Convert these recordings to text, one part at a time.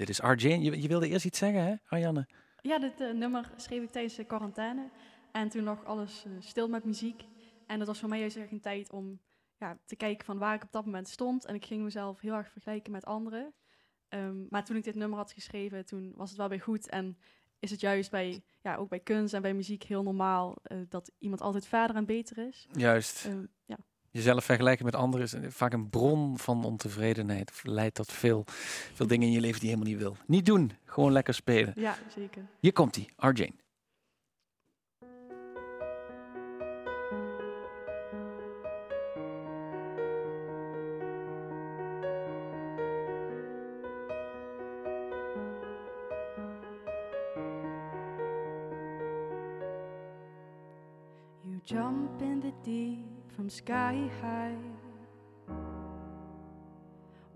Dit is Arjane. Je, je wilde eerst iets zeggen, hè, Arjanne? Ja, dit eh, nummer schreef ik tijdens de quarantaine. En toen lag alles eh, stil met muziek. En dat was voor mij juist echt een tijd om ja, te kijken van waar ik op dat moment stond. En ik ging mezelf heel erg vergelijken met anderen. Ehm, maar toen ik dit nummer had geschreven, toen was het wel weer goed. En is het juist bij, ja, ook bij kunst en bij muziek heel normaal eh, dat iemand altijd verder en beter is. Juist. Ehm, ja. Jezelf vergelijken met anderen is vaak een bron van ontevredenheid. Of leidt tot veel, veel dingen in je leven die je helemaal niet wil. Niet doen, gewoon lekker spelen. ja, zeker. Hier komt hij, Arjane. Jump in the deep from sky high.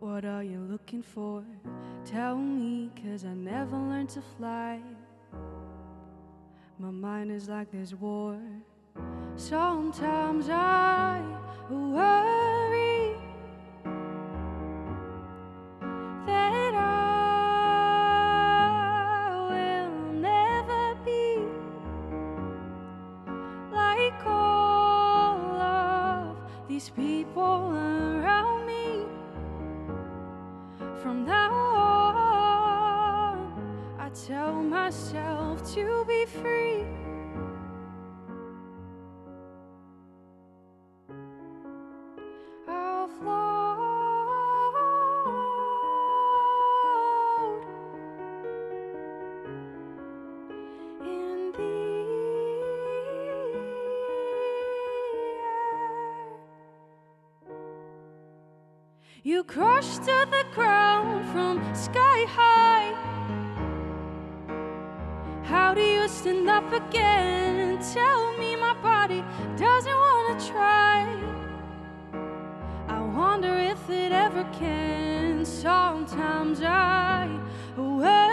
What are you looking for? Tell me, cause I never learned to fly. My mind is like this war. Sometimes I worry these people around me. From now on, I tell myself to be free. You crush to the ground from sky high. How do you stand up again? Tell me my body doesn't want to try. I wonder if it ever can. Sometimes I worry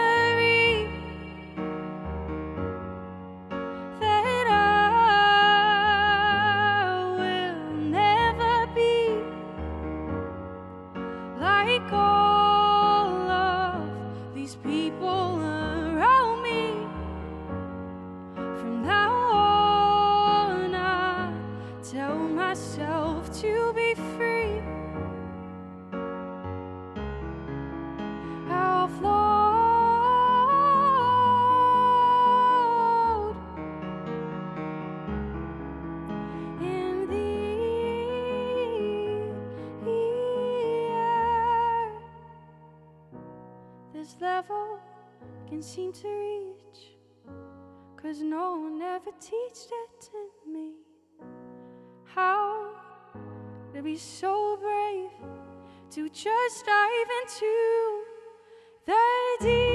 this level can seem to reach. Cause no one ever teached it to me. How to be so brave to just dive into the deep.